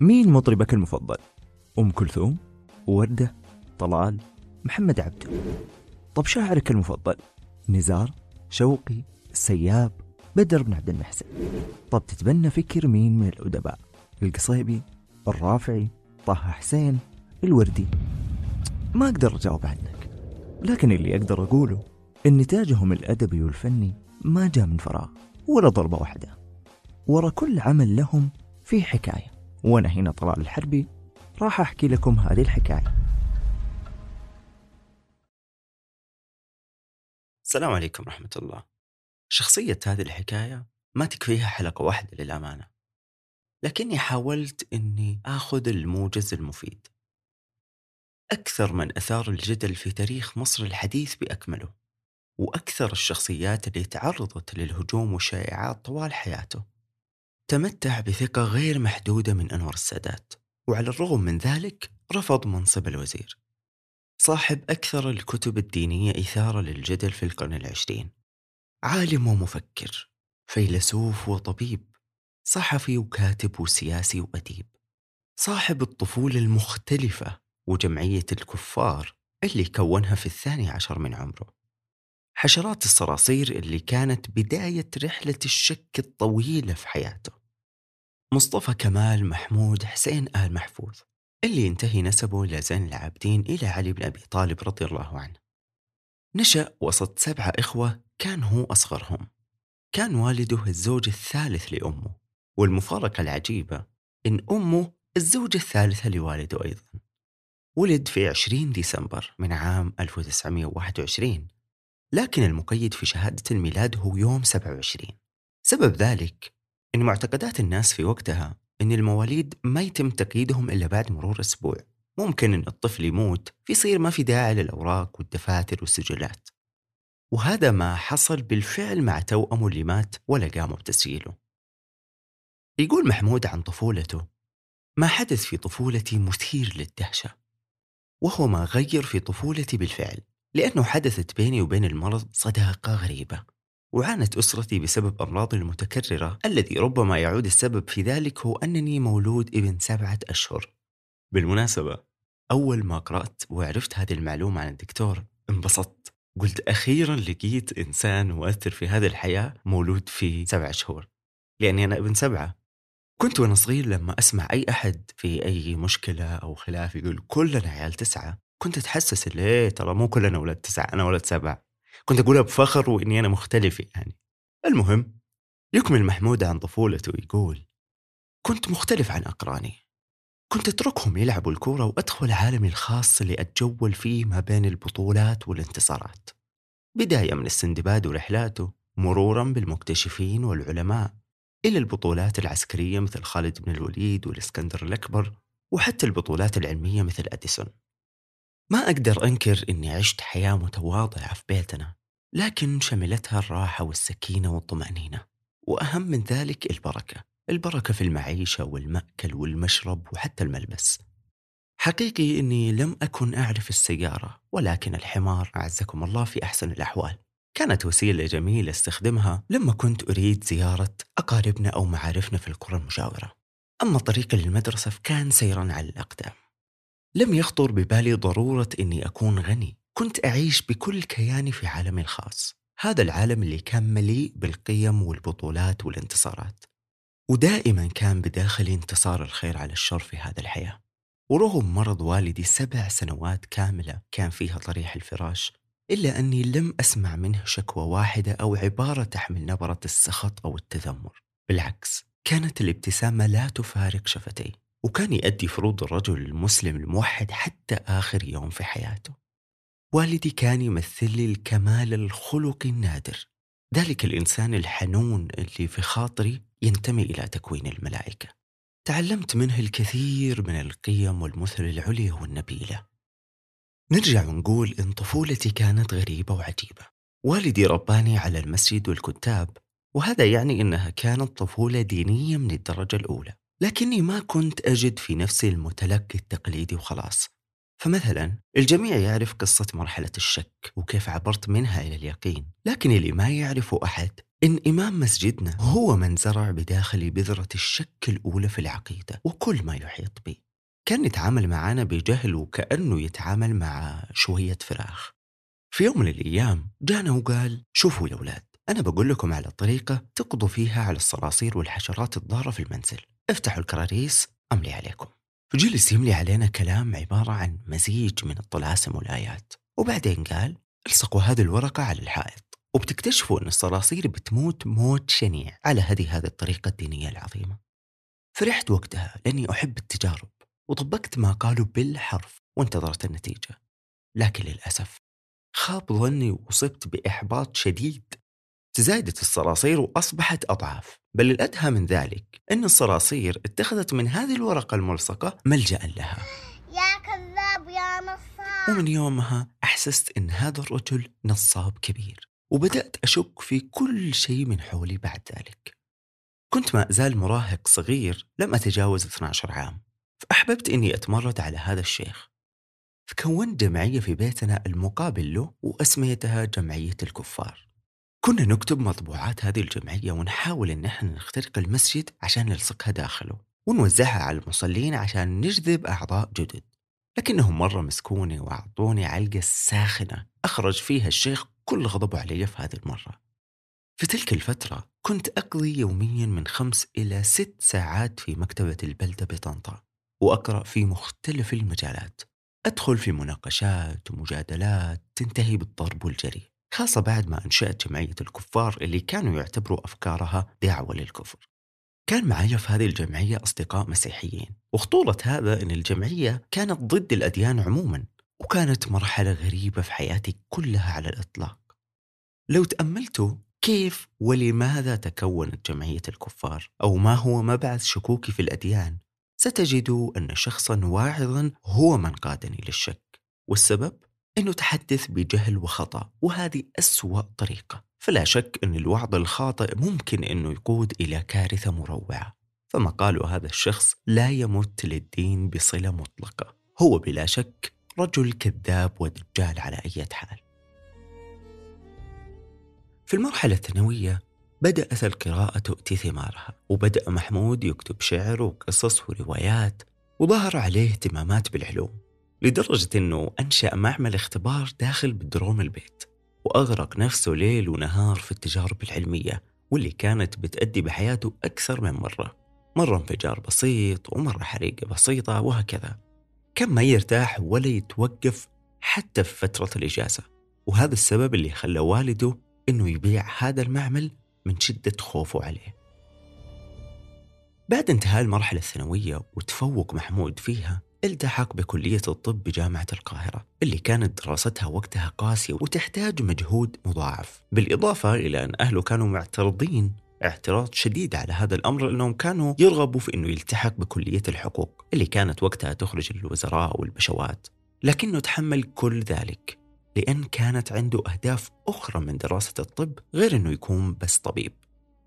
مين مطربك المفضل؟ أم كلثوم؟ وردة؟ طلال؟ محمد عبده طب شاعرك المفضل؟ نزار؟ شوقي؟ السياب؟ بدر بن عبد المحسن طب تتبنى فكر مين من الأدباء؟ القصيبي؟ الرافعي؟ طه حسين؟ الوردي؟ ما أقدر أجاوب عنك لكن اللي أقدر أقوله إن نتاجهم الأدبي والفني ما جاء من فراغ ولا ضربة واحدة ورا كل عمل لهم في حكاية. وأنا هنا طلال الحربي راح أحكي لكم هذه الحكاية. السلام عليكم ورحمة الله. شخصية هذه الحكاية ما تكفيها حلقة واحدة للأمانة. لكني حاولت أني أخذ الموجز المفيد. أكثر من أثار الجدل في تاريخ مصر الحديث بأكمله وأكثر الشخصيات اللي تعرضت للهجوم والشائعات طوال حياته. تمتع بثقة غير محدودة من أنور السادات وعلى الرغم من ذلك رفض منصب الوزير. صاحب أكثر الكتب الدينية إثارة للجدل في القرن العشرين. عالم ومفكر فيلسوف وطبيب صحفي وكاتب وسياسي وأديب. صاحب الطفولة المختلفة وجمعية الكفار اللي كونها في الثاني عشر من عمره. حشرات الصراصير اللي كانت بداية رحلة الشك الطويلة في حياته. مصطفى كمال محمود حسين آل محفوظ. اللي ينتهي نسبه إلى زين العابدين إلى علي بن أبي طالب رضي الله عنه. نشأ وسط سبعة إخوة كان هو أصغرهم. كان والده الزوج الثالث لأمه والمفارقة العجيبة إن أمه الزوجة الثالثة لوالده أيضا. ولد في 20 ديسمبر من عام 1921 لكن المقيد في شهادة الميلاد هو يوم 27 سبب ذلك أن معتقدات الناس في وقتها أن المواليد ما يتم تقييدهم إلا بعد مرور أسبوع. ممكن أن الطفل يموت فيصير ما في داعي للأوراق والدفاتر والسجلات. وهذا ما حصل بالفعل مع توأمه اللي مات ولا قاموا بتسجيله. يقول محمود عن طفولته ما حدث في طفولتي مثير للدهشة وهو ما غير في طفولتي بالفعل. لأنه حدثت بيني وبين المرض صداقة غريبة وعانت أسرتي بسبب أمراض المتكررة الذي ربما يعود السبب في ذلك هو أنني مولود ابن سبعة أشهر. بالمناسبة أول ما قرأت وعرفت هذه المعلومة عن الدكتور انبسطت. قلت أخيرا لقيت إنسان مؤثر في هذه الحياة مولود في سبع شهور لأني أنا ابن سبعة. كنت وأنا صغير لما أسمع أي أحد في أي مشكلة أو خلاف يقول كلنا عيال تسعة. كنت أتحسس اللي إيه ترى مو كلنا ولد تسعة أنا ولد سبعة. كنت أقولها بفخر وإني أنا مختلف يعني. المهم يكمل محمود عن طفولته يقول كنت مختلف عن أقراني. كنت أتركهم يلعبوا الكورة وأدخل عالمي الخاص اللي أتجول فيه ما بين البطولات والانتصارات. بداية من السندباد ورحلاته مرورا بالمكتشفين والعلماء إلى البطولات العسكرية مثل خالد بن الوليد والإسكندر الأكبر وحتى البطولات العلمية مثل أديسون. ما أقدر أنكر إني عشت حياة متواضعة في بيتنا لكن شملتها الراحة والسكينة والطمأنينة وأهم من ذلك البركة البركة في المعيشة والمأكل والمشرب وحتى الملبس. حقيقي أني لم أكن أعرف السيارة ولكن الحمار أعزكم الله في أحسن الأحوال. كانت وسيلة جميلة أستخدمها لما كنت أريد زيارة أقاربنا أو معارفنا في القرى المجاورة. أما طريقي للمدرسة فكان سيرا على الأقدام. لم يخطر ببالي ضرورة أني أكون غني. كنت أعيش بكل كياني في عالمي الخاص. هذا العالم اللي كان مليء بالقيم والبطولات والانتصارات. ودائما كان بداخلي انتصار الخير على الشر في هذا الحياة. ورغم مرض والدي سبع سنوات كاملة كان فيها طريح الفراش إلا أني لم أسمع منه شكوى واحدة أو عبارة تحمل نبرة السخط أو التذمر. بالعكس كانت الابتسامة لا تفارق شفتي وكان يؤدي فروض الرجل المسلم الموحد حتى آخر يوم في حياته. والدي كان يمثل لي الكمال الخلقي النادر. ذلك الإنسان الحنون اللي في خاطري ينتمي إلى تكوين الملائكة. تعلمت منه الكثير من القيم والمثل العليا والنبيلة. نرجع ونقول إن طفولتي كانت غريبة وعجيبة. والدي رباني على المسجد والكتاب وهذا يعني إنها كانت طفولة دينية من الدرجة الأولى. لكني ما كنت أجد في نفسي المتلقي التقليدي وخلاص. فمثلا الجميع يعرف قصة مرحلة الشك وكيف عبرت منها إلى اليقين لكن اللي ما يعرفه أحد إن إمام مسجدنا هو من زرع بداخلي بذرة الشك الأولى في العقيدة وكل ما يحيط بي. كان يتعامل معنا بجهل وكأنه يتعامل مع شوية فراخ في يوم من الأيام جانا وقال شوفوا يا أولاد أنا بقول لكم على طريقة تقضوا فيها على الصراصير والحشرات الضارة في المنزل. افتحوا الكراريس أملي عليكم. فجلس يملي علينا كلام عبارة عن مزيج من الطلاسم والآيات. وبعدين قال الصقوا هذه الورقة على الحائط. وبتكتشفوا أن الصراصير بتموت موت شنيع. على هذه هذه الطريقة الدينية العظيمة. فرحت وقتها لأني أحب التجارب. وطبقت ما قالوا بالحرف وانتظرت النتيجة. لكن للأسف خاب ظني وأصبت بإحباط شديد. تزايدت الصراصير وأصبحت أضعاف. بل الأدهى من ذلك أن الصراصير اتخذت من هذه الورقة الملصقة ملجأ لها. يا كذاب يا نصاب. ومن يومها أحسست أن هذا الرجل نصاب كبير وبدأت أشك في كل شيء من حولي بعد ذلك. كنت ما أزال مراهق صغير لم أتجاوز 12 عام فأحببت أني أتمرد على هذا الشيخ. فكونت جمعية في بيتنا المقابل له وأسميتها جمعية الكفار. كنا نكتب مطبوعات هذه الجمعية ونحاول أن إحنا نخترق المسجد عشان نلصقها داخله ونوزعها على المصلين عشان نجذب أعضاء جدد. لكنهم مرة مسكوني وأعطوني علقة ساخنة أخرج فيها الشيخ كل غضبه علي في هذه المرة. في تلك الفترة كنت أقضي يوميا من خمس إلى ست ساعات في مكتبة البلدة بطنطا وأقرأ في مختلف المجالات. أدخل في مناقشات ومجادلات تنتهي بالضرب والجري خاصة بعد ما أنشأت جمعية الكفار اللي كانوا يعتبروا أفكارها دعوة للكفر. كان معي في هذه الجمعية أصدقاء مسيحيين وخطورة هذا أن الجمعية كانت ضد الأديان عموما وكانت مرحلة غريبة في حياتي كلها على الإطلاق. لو تأملتوا كيف ولماذا تكونت جمعية الكفار أو ما هو مبعث شكوكي في الأديان ستجدوا أن شخصا واعظا هو من قادني للشك. والسبب؟ أنه تحدث بجهل وخطأ وهذه أسوأ طريقة. فلا شك أن الوعظ الخاطئ ممكن أنه يقود إلى كارثة مروعة. فمقال هذا الشخص لا يمت للدين بصلة مطلقة. هو بلا شك رجل كذاب ودجال على أي حال. في المرحلة الثانوية بدأت القراءة تؤتي ثمارها وبدأ محمود يكتب شعر وقصص وروايات وظهر عليه اهتمامات بالعلوم. لدرجة أنه أنشأ معمل اختبار داخل بدروم البيت وأغرق نفسه ليل ونهار في التجارب العلمية واللي كانت بتأدي بحياته أكثر من مرة. مرة انفجار بسيط ومرة حريقة بسيطة وهكذا. كان ما يرتاح ولا يتوقف حتى في فترة الإجازة وهذا السبب اللي خلى والده أنه يبيع هذا المعمل من شدة خوفه عليه. بعد انتهاء المرحلة الثانوية وتفوق محمود فيها التحق بكلية الطب بجامعة القاهرة اللي كانت دراستها وقتها قاسية وتحتاج مجهود مضاعف. بالإضافة إلى أن أهله كانوا معترضين اعتراض شديد على هذا الأمر لأنهم كانوا يرغبوا في أنه يلتحق بكلية الحقوق اللي كانت وقتها تخرج الوزراء والبشوات. لكنه تحمل كل ذلك لأن كانت عنده أهداف أخرى من دراسة الطب غير أنه يكون بس طبيب.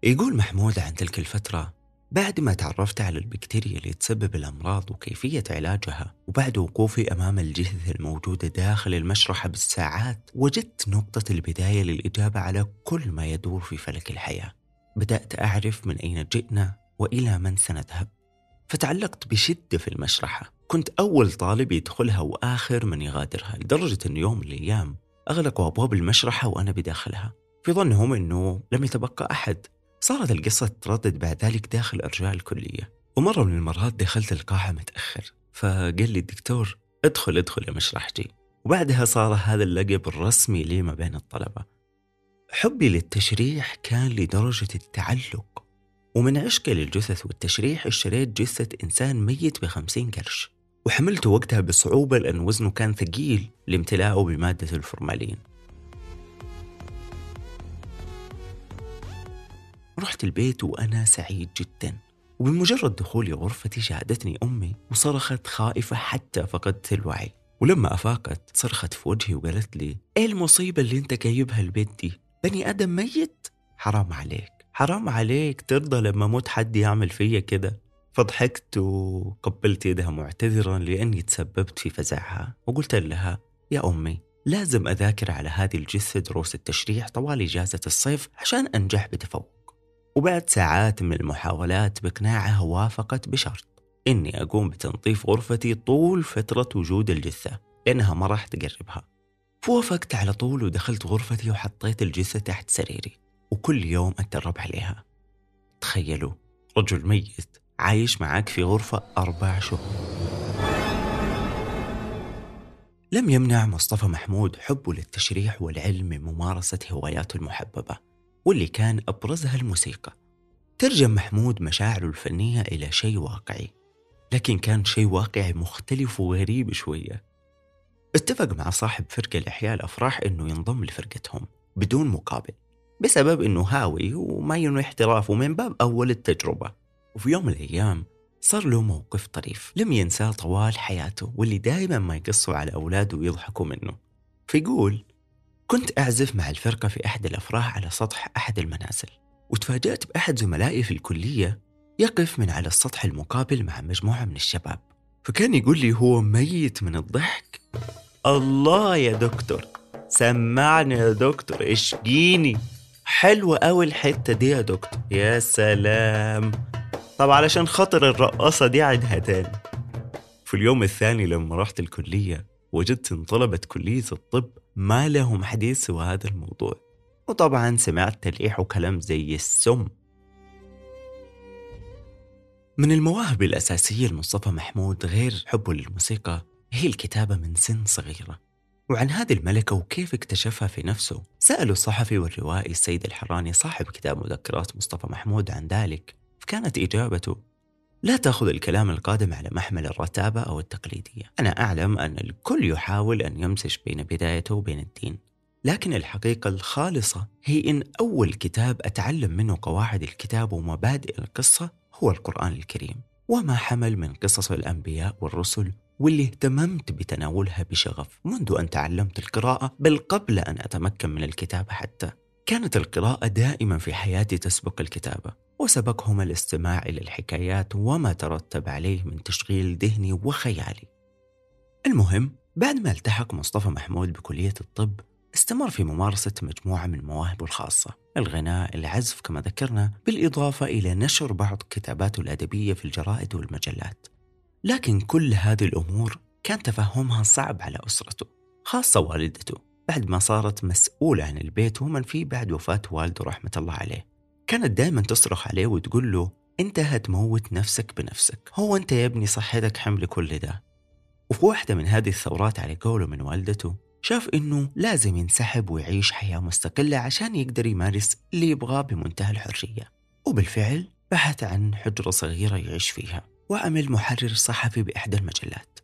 يقول محمود عن تلك الفترة بعد ما تعرفت على البكتيريا اللي تسبب الأمراض وكيفية علاجها وبعد وقوفي أمام الجثث الموجودة داخل المشرحة بالساعات وجدت نقطة البداية للإجابة على كل ما يدور في فلك الحياة. بدأت أعرف من أين جئنا وإلى من سنذهب. فتعلقت بشدة في المشرحة. كنت أول طالب يدخلها وآخر من يغادرها لدرجة أن يوم من الأيام أغلقوا أبواب المشرحة وأنا بداخلها. في ظنهم أنه لم يتبقى أحد. صارت القصة تردد بعد ذلك داخل أرجاء الكلية. ومرة من المرات دخلت القاعة متأخر. فقال لي الدكتور ادخل ادخل يا مشرحتي. وبعدها صار هذا اللقب الرسمي لي ما بين الطلبة. حبي للتشريح كان لدرجة التعلق. ومن عشقي للجثث والتشريح اشتريت جثة إنسان ميت بخمسين قرش. وحملته وقتها بصعوبة لأن وزنه كان ثقيل لامتلاءه بمادة الفورمالين. رحت البيت وأنا سعيد جدا. وبمجرد دخولي غرفتي شاهدتني أمي وصرخت خائفة حتى فقدت الوعي. ولما أفاقت صرخت في وجهي وقالت لي إيه المصيبة اللي أنت جايبها البيت دي؟ بني آدم ميت؟ حرام عليك حرام عليك ترضى لما موت حد يعمل فيا كده. فضحكت وقبلت يدها معتذرا لأني تسببت في فزعها. وقلت لها يا أمي لازم أذاكر على هذه الجثة دروس التشريح طوال إجازة الصيف عشان أنجح بتفوق. وبعد ساعات من المحاولات بإقناعها وافقت بشرط إني أقوم بتنظيف غرفتي طول فترة وجود الجثة لأنها ما راح تقربها. فوافقت على طول ودخلت غرفتي وحطيت الجثة تحت سريري وكل يوم أتدرب عليها. تخيلوا رجل ميت عايش معك في غرفة أربع شهور. لم يمنع مصطفى محمود حبه للتشريح والعلم من ممارسة هواياته المحببة. واللي كان أبرزها الموسيقى. ترجم محمود مشاعره الفنية إلى شيء واقعي لكن كان شيء واقعي مختلف وغريب شوية. اتفق مع صاحب فرقة لإحياء الأفراح إنه ينضم لفرقتهم بدون مقابل بسبب إنه هاوي وما ينوي احترافه من باب أول التجربة. وفي يوم من الأيام صار له موقف طريف لم ينساه طوال حياته واللي دائما ما يقصوا على أولاده ويضحكوا منه. فيقول كنت أعزف مع الفرقة في أحد الأفراح على سطح أحد المنازل وتفاجأت بأحد زملائي في الكلية يقف من على السطح المقابل مع مجموعة من الشباب فكان يقول لي هو ميت من الضحك الله يا دكتور سمعني يا دكتور اشجيني حلوة أوي الحتة دي يا دكتور. يا سلام. طب علشان خاطر الرقاصة دي عيدها تاني. في اليوم الثاني لما رحت الكلية وجدت إن طلبة كلية الطب ما لهم حديث سوى هذا الموضوع. وطبعا سمعت تلقيح وكلام زي السم. من المواهب الأساسية لمصطفى محمود غير حبه للموسيقى هي الكتابة من سن صغيرة. وعن هذه الملكة وكيف اكتشفها في نفسه سألوا الصحفي والروائي السيد الحراني صاحب كتاب مذكرات مصطفى محمود عن ذلك فكانت إجابته لا تأخذ الكلام القادم على محمل الرتابة أو التقليدية. أنا أعلم أن الكل يحاول أن يمزج بين بدايته وبين الدين. لكن الحقيقة الخالصة هي إن أول كتاب أتعلم منه قواعد الكتاب ومبادئ القصة هو القرآن الكريم. وما حمل من قصص الأنبياء والرسل واللي اهتممت بتناولها بشغف منذ أن تعلمت القراءة بل قبل أن أتمكن من الكتابة حتى. كانت القراءة دائما في حياتي تسبق الكتابة وسبقهما الاستماع إلى الحكايات وما ترتب عليه من تشغيل ذهني وخيالي. المهم بعد ما التحق مصطفى محمود بكلية الطب استمر في ممارسة مجموعة من مواهبه الخاصة الغناء، العزف كما ذكرنا بالإضافة إلى نشر بعض كتاباته الأدبية في الجرائد والمجلات. لكن كل هذه الأمور كان تفهمها صعب على أسرته خاصة والدته. بعد ما صارت مسؤولة عن البيت ومن فيه بعد وفاة والده رحمة الله عليه. كانت دائما تصرخ عليه وتقول له انت هتموت نفسك بنفسك. هو أنت يا ابني صحتك حمل كل ده. وفي واحدة من هذه الثورات على قوله من والدته شاف إنه لازم ينسحب ويعيش حياة مستقلة عشان يقدر يمارس اللي يبغاه بمنتهى الحرية. وبالفعل بحث عن حجرة صغيرة يعيش فيها وعمل محرر صحفي بإحدى المجلات.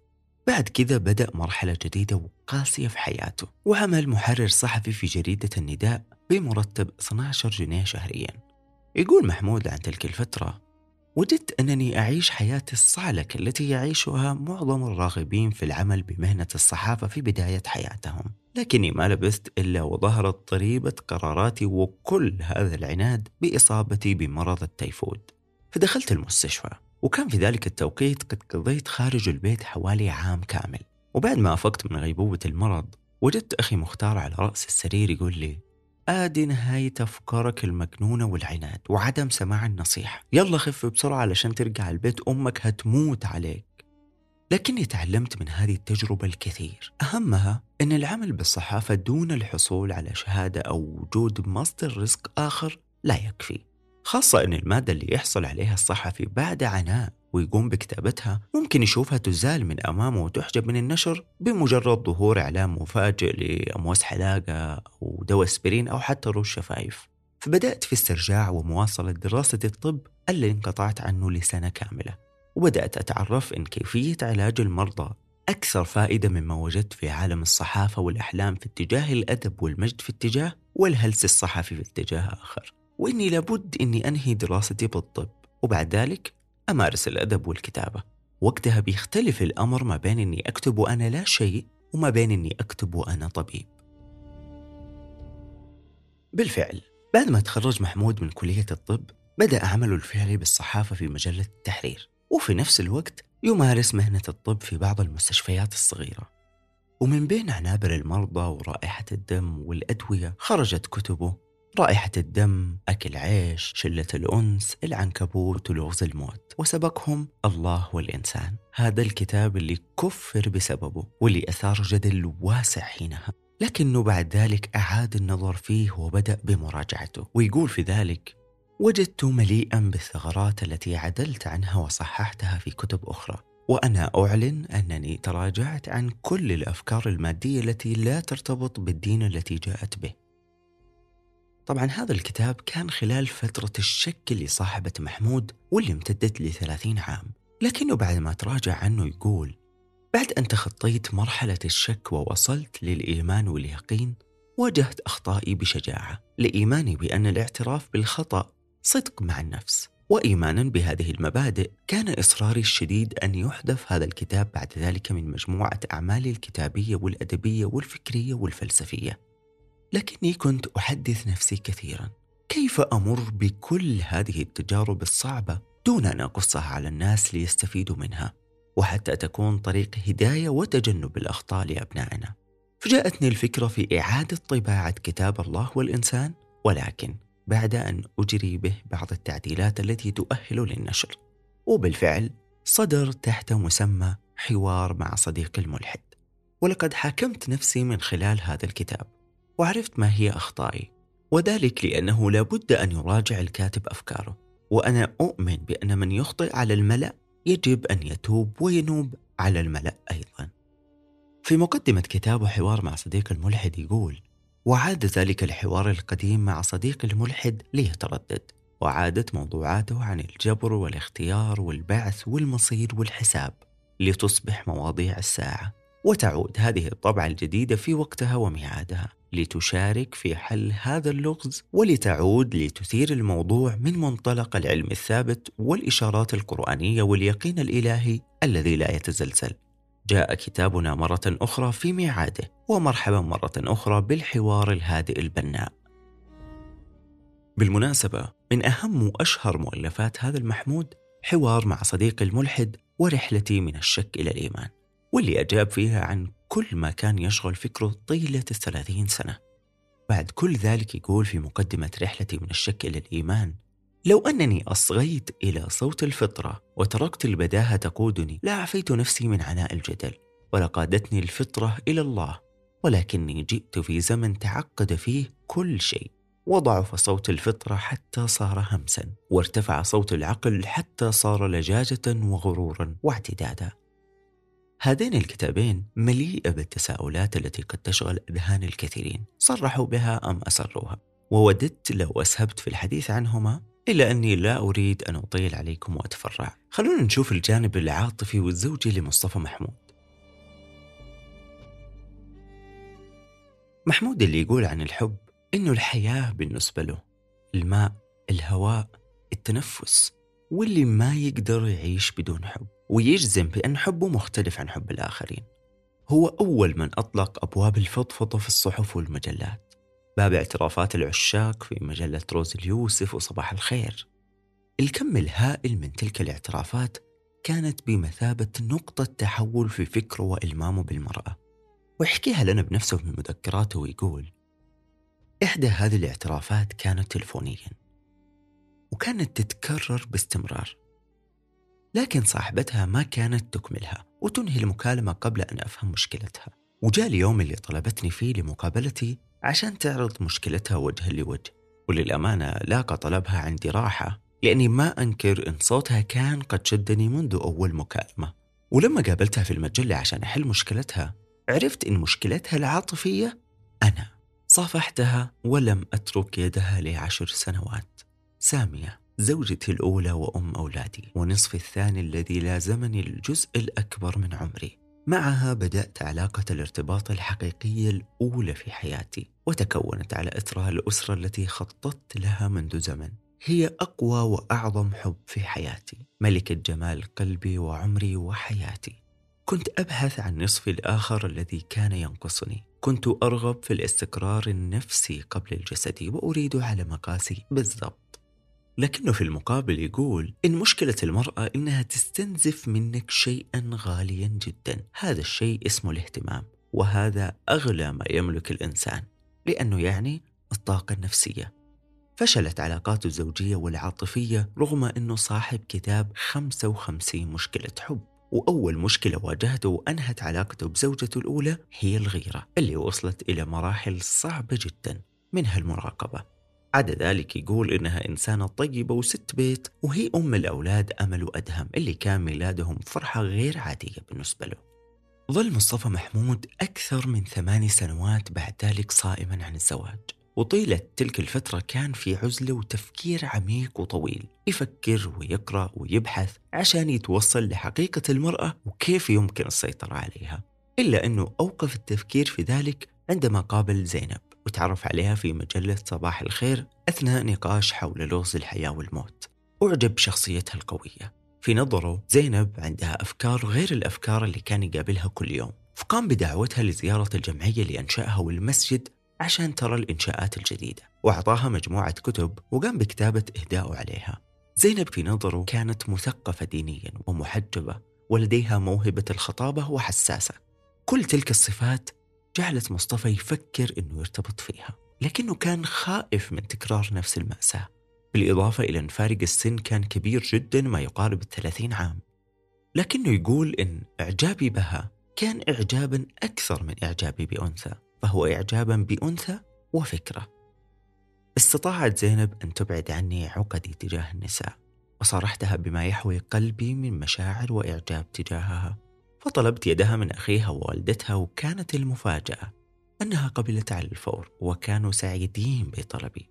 بعد كذا بدأ مرحلة جديدة وقاسية في حياته وعمل محرر صحفي في جريدة النداء بمرتب 12 جنيه شهريا. يقول محمود عن تلك الفترة وجدت أنني أعيش حياة الصعلكة التي يعيشها معظم الراغبين في العمل بمهنة الصحافة في بداية حياتهم. لكني ما لبثت إلا وظهرت ضريبة قراراتي وكل هذا العناد بإصابتي بمرض التيفود. فدخلت المستشفى. وكان في ذلك التوقيت قد قضيت خارج البيت حوالي عام كامل. وبعد ما أفقت من غيبوبة المرض وجدت أخي مختار على رأس السرير يقول لي آدي نهاية أفكارك المجنونة والعناد وعدم سماع النصيحة. يلا خف بسرعة علشان ترجع البيت أمك هتموت عليك. لكني تعلمت من هذه التجربة الكثير. أهمها أن العمل بالصحافة دون الحصول على شهادة أو وجود مصدر رزق آخر لا يكفي. خاصة أن المادة اللي يحصل عليها الصحفي بعد عناء ويقوم بكتابتها ممكن يشوفها تزال من أمامه وتحجب من النشر بمجرد ظهور إعلان مفاجئ لأمواس حلاقة أو دواء اسبرين أو حتى روش شفايف. فبدأت في استرجاع ومواصلة دراسة الطب اللي انقطعت عنه لسنة كاملة. وبدأت أتعرف إن كيفية علاج المرضى أكثر فائدة مما وجدت في عالم الصحافة والأحلام في اتجاه الأدب والمجد في اتجاه والهلس الصحفي في اتجاه آخر. وإني لابد إني أنهي دراستي بالطب وبعد ذلك أمارس الأدب والكتابة. وقتها بيختلف الأمر ما بين إني أكتب وأنا لا شيء وما بين إني أكتب وأنا طبيب. بالفعل بعد ما تخرج محمود من كلية الطب بدأ عمله الفعلي بالصحافة في مجلة التحرير. وفي نفس الوقت يمارس مهنة الطب في بعض المستشفيات الصغيرة. ومن بين عنابر المرضى ورائحة الدم والأدوية خرجت كتبه رائحة الدم، أكل عيش، شلة الأنس، العنكبوت ولغز الموت. وسبقهم الله والإنسان. هذا الكتاب اللي كفر بسببه واللي أثار جدل واسع حينها. لكنه بعد ذلك أعاد النظر فيه وبدأ بمراجعته. ويقول في ذلك وجدت مليئا بالثغرات التي عدلت عنها وصححتها في كتب أخرى. وأنا أعلن أنني تراجعت عن كل الأفكار المادية التي لا ترتبط بالدين التي جاءت به. طبعا هذا الكتاب كان خلال فترة الشك اللي صاحبة محمود واللي امتدت لثلاثين عام لكنه بعد ما تراجع عنه يقول بعد أن تخطيت مرحلة الشك ووصلت للإيمان واليقين واجهت أخطائي بشجاعة لإيماني بأن الاعتراف بالخطأ صدق مع النفس وإيمانا بهذه المبادئ كان إصراري الشديد أن يحذف هذا الكتاب بعد ذلك من مجموعة أعمالي الكتابية والأدبية والفكرية والفلسفية. لكني كنت أحدث نفسي كثيرا. كيف أمر بكل هذه التجارب الصعبة دون أن أقصها على الناس ليستفيدوا منها وحتى تكون طريق هداية وتجنب الأخطاء لأبنائنا؟ فجاءتني الفكرة في إعادة طباعة كتاب الله والإنسان ولكن بعد أن أجري به بعض التعديلات التي تؤهل للنشر. وبالفعل صدر تحت مسمى حوار مع صديق الملحد. ولقد حاكمت نفسي من خلال هذا الكتاب. وعرفت ما هي أخطائي وذلك لأنه لابد أن يراجع الكاتب أفكاره. وأنا أؤمن بأن من يخطئ على الملأ يجب أن يتوب وينوب على الملأ أيضا. في مقدمة كتابه حوار مع صديق الملحد يقول وعاد ذلك الحوار القديم مع صديق الملحد ليتردد وعادت موضوعاته عن الجبر والاختيار والبعث والمصير والحساب لتصبح مواضيع الساعة. وتعود هذه الطبعة الجديدة في وقتها وميعادها لتشارك في حل هذا اللغز ولتعود لتثير الموضوع من منطلق العلم الثابت والإشارات القرآنية واليقين الإلهي الذي لا يتزلزل جاء كتابنا مرة أخرى في ميعاده ومرحبا مرة أخرى بالحوار الهادئ البناء. بالمناسبة من أهم وأشهر مؤلفات هذا المحمود حوار مع صديق الملحد ورحلتي من الشك إلى الإيمان واللي أجاب فيها عن كل ما كان يشغل فكره طيلة الثلاثين سنة. بعد كل ذلك يقول في مقدمة رحلتي من الشك إلى الإيمان لو أنني أصغيت إلى صوت الفطرة وتركت البداهة تقودني لعفيت نفسي من عناء الجدل ولقادتني الفطرة إلى الله ولكني جئت في زمن تعقد فيه كل شيء وضعف صوت الفطرة حتى صار همسا وارتفع صوت العقل حتى صار لجاجة وغرورا واعتدادا. هذين الكتابين مليئة بالتساؤلات التي قد تشغل أذهان الكثيرين. صرحوا بها أم أسروها؟ ووددت لو أسهبت في الحديث عنهما؟ إلا أني لا أريد أن أطيل عليكم وأتفرع. خلونا نشوف الجانب العاطفي والزوجي لمصطفى محمود. محمود اللي يقول عن الحب إنه الحياة بالنسبة له الماء الهواء التنفس واللي ما يقدر يعيش بدون حب. ويجزم بأن حبه مختلف عن حب الآخرين. هو أول من أطلق أبواب الفضفضة في الصحف والمجلات. باب اعترافات العشاق في مجلة روز اليوسف وصباح الخير. الكم الهائل من تلك الاعترافات كانت بمثابة نقطة تحول في فكره وإلمامه بالمرأة. ويحكيها لنا بنفسه من مذكراته ويقول إحدى هذه الاعترافات كانت تلفونيا وكانت تتكرر باستمرار. لكن صاحبتها ما كانت تكملها وتنهي المكالمة قبل أن أفهم مشكلتها. وجاء اليوم اللي طلبتني فيه لمقابلتي عشان تعرض مشكلتها وجها لوجه. وللأمانة لاقى طلبها عندي راحة لأني ما أنكر إن صوتها كان قد شدني منذ أول مكالمة. ولما قابلتها في المجلة عشان أحل مشكلتها عرفت إن مشكلتها العاطفية أنا. صافحتها ولم أترك يدها لعشر سنوات. سامية. زوجتي الأولى وأم أولادي ونصف الثاني الذي لازمني الجزء الأكبر من عمري. معها بدأت علاقة الارتباط الحقيقية الأولى في حياتي وتكونت على إثرها الأسرة التي خططت لها منذ زمن. هي أقوى وأعظم حب في حياتي ملكة جمال قلبي وعمري وحياتي. كنت أبحث عن نصفي الآخر الذي كان ينقصني. كنت أرغب في الاستقرار النفسي قبل الجسدي وأريد على مقاسي بالضبط. لكنه في المقابل يقول إن مشكلة المرأة إنها تستنزف منك شيئا غاليا جدا. هذا الشيء اسمه الاهتمام وهذا أغلى ما يملك الإنسان لأنه يعني الطاقة النفسية. فشلت علاقاته الزوجية والعاطفية رغم أنه صاحب كتاب 55 مشكلة حب. وأول مشكلة واجهته وأنهت علاقته بزوجته الأولى هي الغيرة اللي وصلت إلى مراحل صعبة جدا منها المراقبة. عدا ذلك يقول إنها إنسانة طيبة وست بيت وهي أم الأولاد أمل وأدهم اللي كان ميلادهم فرحة غير عادية بالنسبة له. ظل مصطفى محمود أكثر من ثماني سنوات بعد ذلك صائما عن الزواج. وطيلة تلك الفترة كان في عزلة وتفكير عميق وطويل يفكر ويقرأ ويبحث عشان يتوصل لحقيقة المرأة وكيف يمكن السيطرة عليها. إلا أنه أوقف التفكير في ذلك عندما قابل زينب. وتعرف عليها في مجلة صباح الخير أثناء نقاش حول لغز الحياة والموت. أعجب بشخصيتها القوية. في نظرة زينب عندها أفكار غير الأفكار اللي كان يقابلها كل يوم. فقام بدعوتها لزيارة الجمعية اللي أنشأها والمسجد عشان ترى الإنشاءات الجديدة. وأعطاها مجموعة كتب وقام بكتابة إهداء عليها. زينب في نظرة كانت مثقفة دينيا ومحجبة ولديها موهبة الخطابة وحساسة. كل تلك الصفات جعلت مصطفى يفكر أنه يرتبط فيها لكنه كان خائف من تكرار نفس المأساة. بالإضافة إلى أن فارق السن كان كبير جدا ما يقارب الثلاثين عام. لكنه يقول إن إعجابي بها كان إعجابا أكثر من إعجابي بأنثى فهو إعجابا بأنثى وفكرة. استطاعت زينب أن تبعد عني عقدي تجاه النساء وصارحتها بما يحوي قلبي من مشاعر وإعجاب تجاهها. فطلبت يدها من أخيها ووالدتها وكانت المفاجأة أنها قبلت على الفور وكانوا سعيدين بطلبي.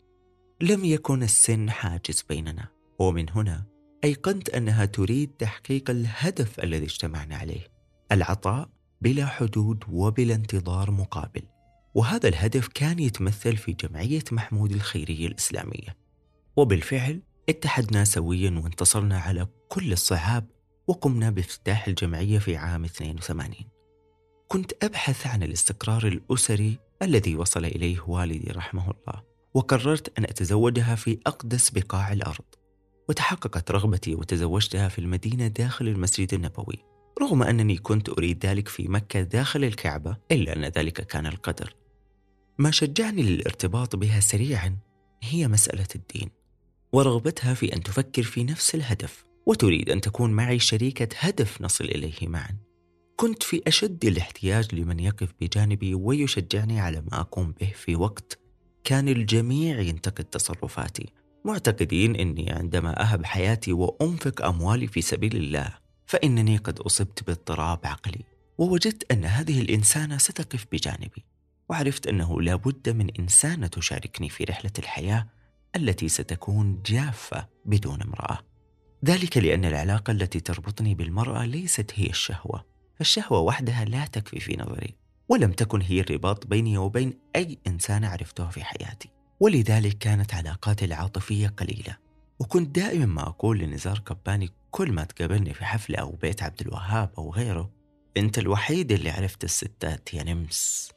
لم يكن السن حاجز بيننا ومن هنا أيقنت أنها تريد تحقيق الهدف الذي اجتمعنا عليه العطاء بلا حدود وبلا انتظار مقابل. وهذا الهدف كان يتمثل في جمعية محمود الخيرية الإسلامية. وبالفعل اتحدنا سويا وانتصرنا على كل الصعاب وقمنا بافتتاح الجمعية في عام 82 كنت أبحث عن الاستقرار الأسري الذي وصل إليه والدي رحمه الله وقررت أن أتزوجها في أقدس بقاع الأرض. وتحققت رغبتي وتزوجتها في المدينة داخل المسجد النبوي رغم أنني كنت أريد ذلك في مكة داخل الكعبة إلا أن ذلك كان القدر. ما شجعني للارتباط بها سريعا هي مسألة الدين ورغبتها في أن تفكر في نفس الهدف. وتريد أن تكون معي شريكة هدف نصل إليه معا. كنت في أشد الاحتياج لمن يقف بجانبي ويشجعني على ما أقوم به في وقت كان الجميع ينتقد تصرفاتي معتقدين أني عندما أهب حياتي وأنفق أموالي في سبيل الله فإنني قد أصبت باضطراب عقلي ووجدت أن هذه الإنسانة ستقف بجانبي وعرفت أنه لا بد من إنسانة تشاركني في رحلة الحياة التي ستكون جافة بدون امرأة. ذلك لأن العلاقة التي تربطني بالمرأة ليست هي الشهوة. فالشهوة وحدها لا تكفي في نظري ولم تكن هي الرباط بيني وبين أي إنسان عرفتها في حياتي. ولذلك كانت علاقاتي العاطفية قليلة. وكنت دائما ما أقول لنزار كباني كل ما تقابلني في حفلة أو بيت عبد الوهاب أو غيره أنت الوحيد اللي عرفت الستات يا نمس.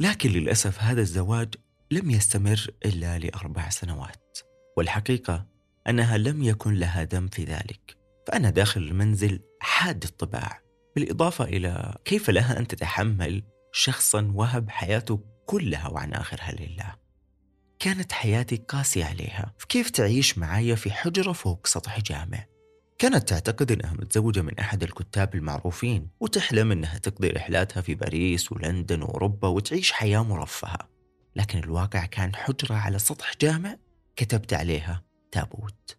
لكن للأسف هذا الزواج لم يستمر إلا لأربع سنوات. والحقيقة أنها لم يكن لها دم في ذلك. فأنا داخل المنزل حاد الطباع بالإضافة إلى كيف لها أن تتحمل شخصا وهب حياته كلها وعن آخرها لله؟ كانت حياتي قاسية عليها. فكيف تعيش معايا في حجرة فوق سطح جامع؟ كانت تعتقد أنها متزوجة من أحد الكتاب المعروفين وتحلم أنها تقضي رحلاتها في باريس ولندن وأوروبا وتعيش حياة مرفهة. لكن الواقع كان حجرة على سطح جامع كتبت عليها. تابوت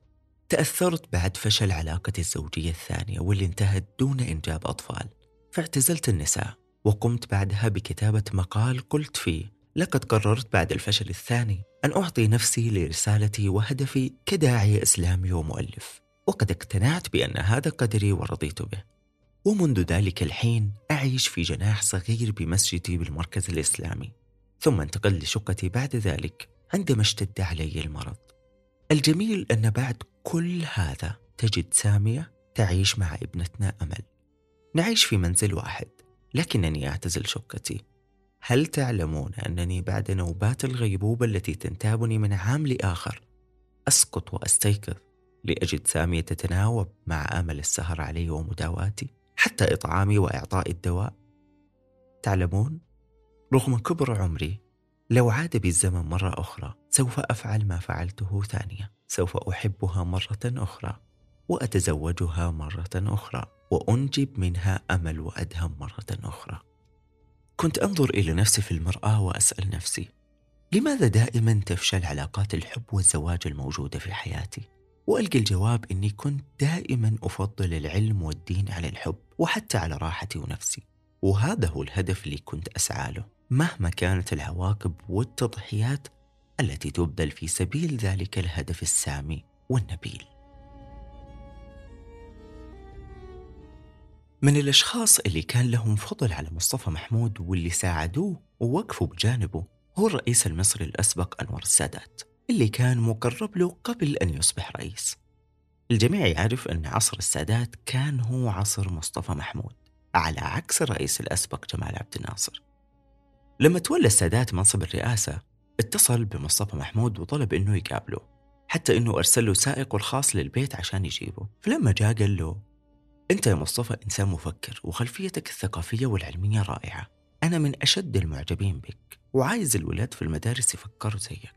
تأثرت بعد فشل علاقتي الزوجية الثانية واللي انتهت دون إنجاب أطفال. فاعتزلت النساء وقمت بعدها بكتابة مقال قلت فيه لقد قررت بعد الفشل الثاني أن أعطي نفسي لرسالتي وهدفي كداعية إسلامي ومؤلف وقد اقتنعت بأن هذا قدري ورضيت به. ومنذ ذلك الحين أعيش في جناح صغير بمسجدي بالمركز الإسلامي. ثم انتقل لشقتي بعد ذلك عندما اشتد علي المرض. الجميل أن بعد كل هذا تجد سامية تعيش مع ابنتنا أمل. نعيش في منزل واحد لكنني أعتزل شقتي. هل تعلمون أنني بعد نوبات الغيبوبة التي تنتابني من عام لآخر أسقط وأستيقظ لأجد سامية تتناوب مع أمل السهر علي ومداواتي حتى إطعامي وإعطاء الدواء؟ تعلمون؟ رغم كبر عمري لو عاد بي الزمن مرة أخرى سوف أفعل ما فعلته ثانية. سوف أحبها مرة أخرى وأتزوجها مرة أخرى وأنجب منها أمل وأدهم مرة أخرى. كنت أنظر إلى نفسي في المرآة وأسأل نفسي لماذا دائما تفشل علاقات الحب والزواج الموجودة في حياتي؟ وألقى الجواب أني كنت دائما أفضل العلم والدين على الحب وحتى على راحتي ونفسي. وهذا هو الهدف اللي كنت أسعى له مهما كانت العواقب والتضحيات التي تبذل في سبيل ذلك الهدف السامي والنبيل. من الأشخاص اللي كان لهم فضل على مصطفى محمود واللي ساعدوه ووقفوا بجانبه هو الرئيس المصري الأسبق أنور السادات اللي كان مقرب له قبل أن يصبح رئيس. الجميع يعرف أن عصر السادات كان هو عصر مصطفى محمود على عكس الرئيس الأسبق جمال عبد الناصر. لما تولى السادات منصب الرئاسة اتصل بمصطفى محمود وطلب أنه يقابله حتى أنه أرسل له سائقه الخاص للبيت عشان يجيبه. فلما جاء قال له أنت يا مصطفى إنسان مفكر وخلفيتك الثقافية والعلمية رائعة. أنا من أشد المعجبين بك وعايز الولاد في المدارس يفكروا زيك.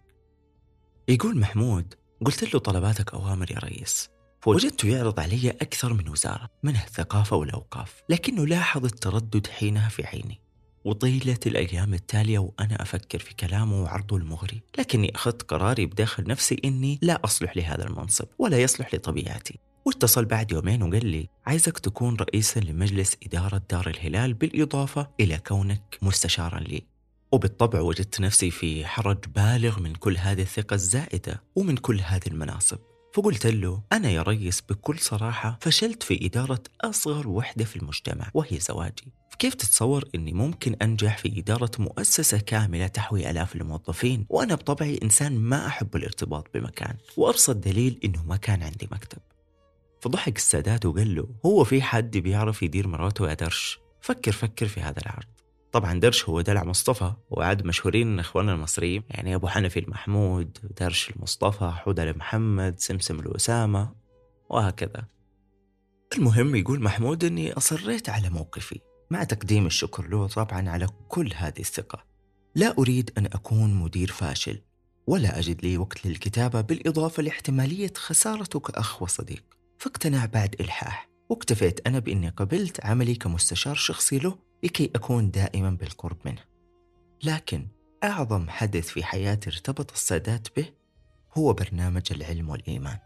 يقول محمود قلت له طلباتك أوامر يا ريس. فوجدته يعرض علي أكثر من وزارة منها الثقافة والأوقاف لكنه لاحظ التردد حينها في عيني. وطيلة الأيام التالية وأنا أفكر في كلامه وعرضه المغري لكني أخذت قراري بداخل نفسي إني لا أصلح لهذا المنصب ولا يصلح لطبيعتي. واتصل بعد يومين وقال لي عايزك تكون رئيسا لمجلس إدارة دار الهلال بالإضافة إلى كونك مستشارا لي. وبالطبع وجدت نفسي في حرج بالغ من كل هذه الثقة الزائدة ومن كل هذه المناصب. فقلت له أنا يا ريس بكل صراحة فشلت في إدارة أصغر وحدة في المجتمع وهي زواجي. فكيف تتصور أني ممكن أنجح في إدارة مؤسسة كاملة تحوي آلاف الموظفين وأنا بطبعي إنسان ما أحب الارتباط بمكان وأبسط دليل أنه ما كان عندي مكتب. فضحك السادات وقال له هو في حد بيعرف يدير مراته يا درش؟ فكر فكر في هذا العرض. طبعا درش هو دلع مصطفى وعاد مشهورين إخواننا المصريين. يعني أبو حنفي المحمود درش المصطفى حوده المحمد سمسم الاسامه وهكذا. المهم يقول محمود إني أصريت على موقفي. مع تقديم الشكر له طبعا على كل هذه الثقة. لا أريد أن أكون مدير فاشل ولا أجد لي وقت للكتابة بالإضافة لاحتمالية خسارته كاخ وصديق. فاقتنع بعد إلحاح. واكتفيت أنا بإني قبلت عملي كمستشار شخصي له لكي أكون دائما بالقرب منه. لكن أعظم حدث في حياتي ارتبط السادات به هو برنامج العلم والإيمان.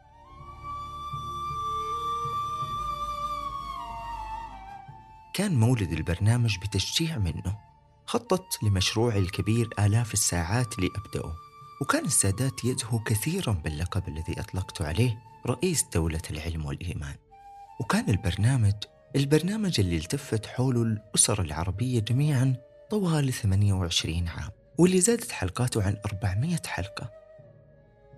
كان مولد البرنامج بتشجيع منه. خطط لمشروعي الكبير آلاف الساعات لأبدأه. وكان السادات يزهو كثيرا باللقب الذي أطلقت عليه رئيس دولة العلم والإيمان. وكان البرنامج البرنامج اللي التفت حوله الأسر العربية جميعا طوال 28 عام واللي زادت حلقاته عن 400 حلقة.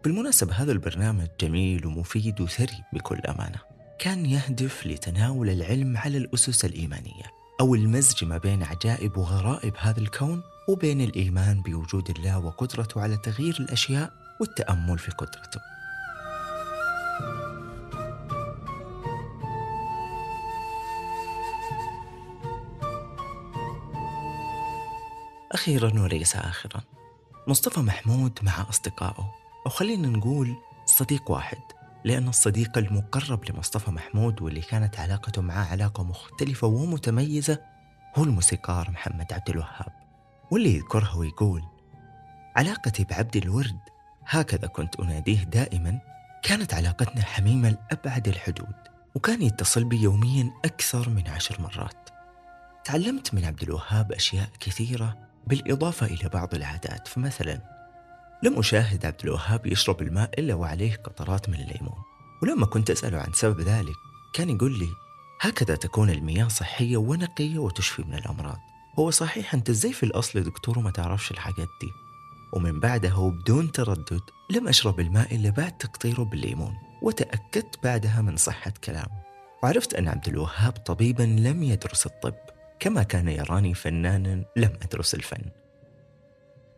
بالمناسبة هذا البرنامج جميل ومفيد وثري بكل أمانة. كان يهدف لتناول العلم على الأسس الإيمانية أو المزج ما بين عجائب وغرائب هذا الكون وبين الإيمان بوجود الله وقدرته على تغيير الأشياء والتأمل في قدرته. أخيرا وليس آخرا. مصطفى محمود مع أصدقائه. أو خلينا نقول صديق واحد لأن الصديق المقرب لمصطفى محمود واللي كانت علاقته معه علاقة مختلفة ومتميزة هو الموسيقار محمد عبد الوهاب. واللي يذكرها ويقول علاقتي بعبد الورد هكذا كنت أناديه دائما كانت علاقتنا حميمة لأبعد الحدود وكان يتصل بي يوميا أكثر من عشر مرات. تعلمت من عبد الوهاب أشياء كثيرة بالإضافة إلى بعض العادات فمثلا لم أشاهد عبد الوهاب يشرب الماء إلا وعليه قطرات من الليمون. ولما كنت أسأله عن سبب ذلك كان يقول لي هكذا تكون المياه صحية ونقية وتشفي من الأمراض. هو صحيح أنت إزاي في الأصل دكتور وما تعرفش الحاجات دي؟ ومن بعدها وبدون تردد لم أشرب الماء إلا بعد تقطيره بالليمون وتأكدت بعدها من صحة كلامه. وعرفت أن عبد الوهاب طبيبا لم يدرس الطب. كما كان يراني فنانا لم أدرس الفن.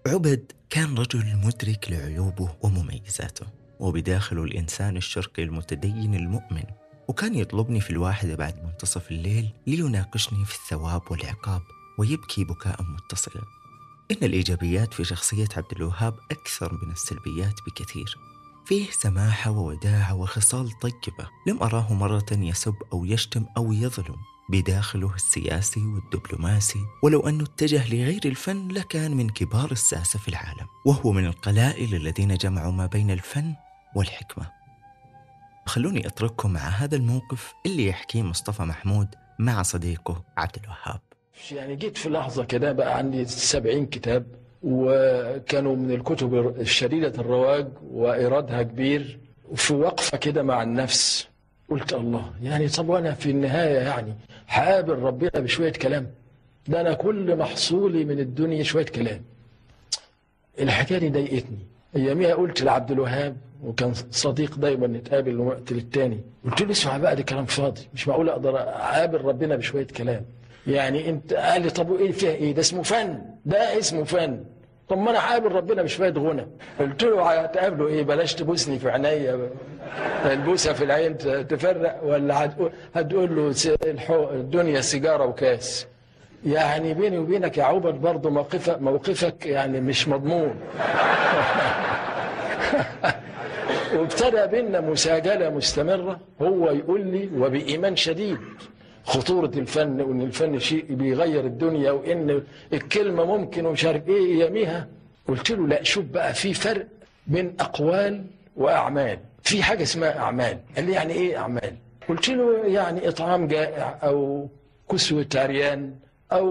عبد كان رجل مدرك لعيوبه ومميزاته وبداخله الإنسان الشرقي المتدين المؤمن. وكان يطلبني في الواحدة بعد منتصف الليل ليناقشني في الثواب والعقاب ويبكي بكاء متصلا. إن الإيجابيات في شخصية عبد الوهاب أكثر من السلبيات بكثير. فيه سماحة ووداعة وخصال طيبة لم أراه مرة يسب أو يشتم أو يظلم. بداخله السياسي والدبلوماسي ولو أنه اتجه لغير الفن لكان من كبار الساسة في العالم وهو من القلائل الذين جمعوا ما بين الفن والحكمة. خلوني أترككم مع هذا الموقف اللي يحكيه مصطفى محمود مع صديقه عبد الوهاب. يعني جيت في لحظة كده بقى عندي سبعين كتاب وكانوا من الكتب الشديدة الرواج وإيرادها كبير وفي وقفة كده مع النفس. قلت الله يعني طب وأنا في النهاية يعني هقابل ربنا بشوية كلام. ده أنا كل محصولي من الدنيا شوية كلام. الحكاية دي ضايقتني. أياميها قلت لعبد الوهاب وكان صديق دايما نتقابل من وقت للتاني. قلت له اسمع بقى ده كلام فاضي. مش معقول أقدر اقابل ربنا بشوية كلام. يعني أنت قال لي طب وإيه فيها إيه؟ ده اسمه فن. ده اسمه فن. طب ما أنا هقابل ربنا بشويه غنى. قلت له هتقابله إيه؟ بلاش تبوسني في عينيا. البوسة في العين تفرق ولا هتقول, له الدنيا سيجارة وكاس. يعني بيني وبينك يا عوبر برضه موقفك موقفك يعني مش مضمون. وابتدى بينا مساجلة مستمرة. هو يقول لي وبإيمان شديد. خطورة الفن وإن الفن شيء بيغير الدنيا وإن الكلمة ممكن ومش عارف إيه يميها قلت له لا شوف بقى في فرق بين أقوال وأعمال. في حاجة اسمها أعمال. قال لي يعني إيه أعمال؟ قلت له يعني إطعام جائع أو كسوة عريان أو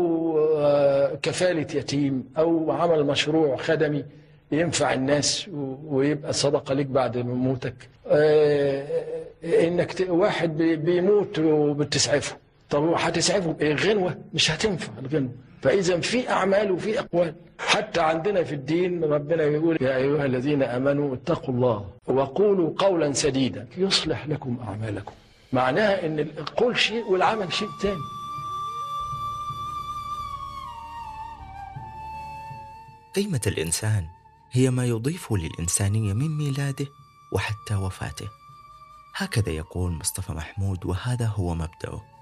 كفالة يتيم أو عمل مشروع خدمي ينفع الناس ويبقى صدقة ليك بعد موتك. إنك واحد بيموت وبتسعفه. طب هتسعفه بايه غنوة مش هتنفع الغنوة. فإذا في أعمال وفي أقوال. حتى عندنا في الدين ربنا يقول يا أيها الذين آمنوا اتقوا الله وقولوا قولا سديدا. يصلح لكم أعمالكم. معناها إن القول شيء والعمل شيء ثاني قيمة الإنسان هي ما يضيفه للإنسانية من ميلاده وحتى وفاته. هكذا يقول مصطفى محمود وهذا هو مبدأه.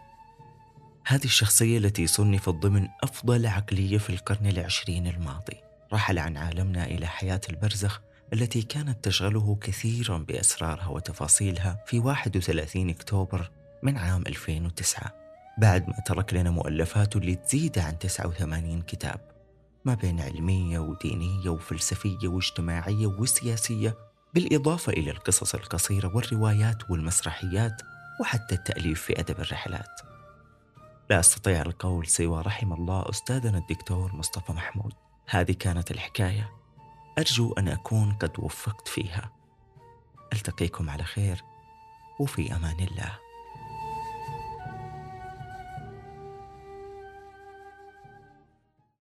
هذه الشخصية التي صنفت ضمن أفضل عقلية في القرن العشرين الماضي. رحل عن عالمنا إلى حياة البرزخ التي كانت تشغله كثيرا بأسرارها وتفاصيلها في 31 أكتوبر من عام 2009 بعد ما ترك لنا مؤلفاته اللي تزيد عن 89 كتاب. ما بين علمية ودينية وفلسفية واجتماعية وسياسية بالإضافة إلى القصص القصيرة والروايات والمسرحيات وحتى التأليف في أدب الرحلات. لا أستطيع القول سوى رحم الله أستاذنا الدكتور مصطفى محمود. هذه كانت الحكاية. أرجو أن أكون قد وفقت فيها. ألتقيكم على خير. وفي أمان الله.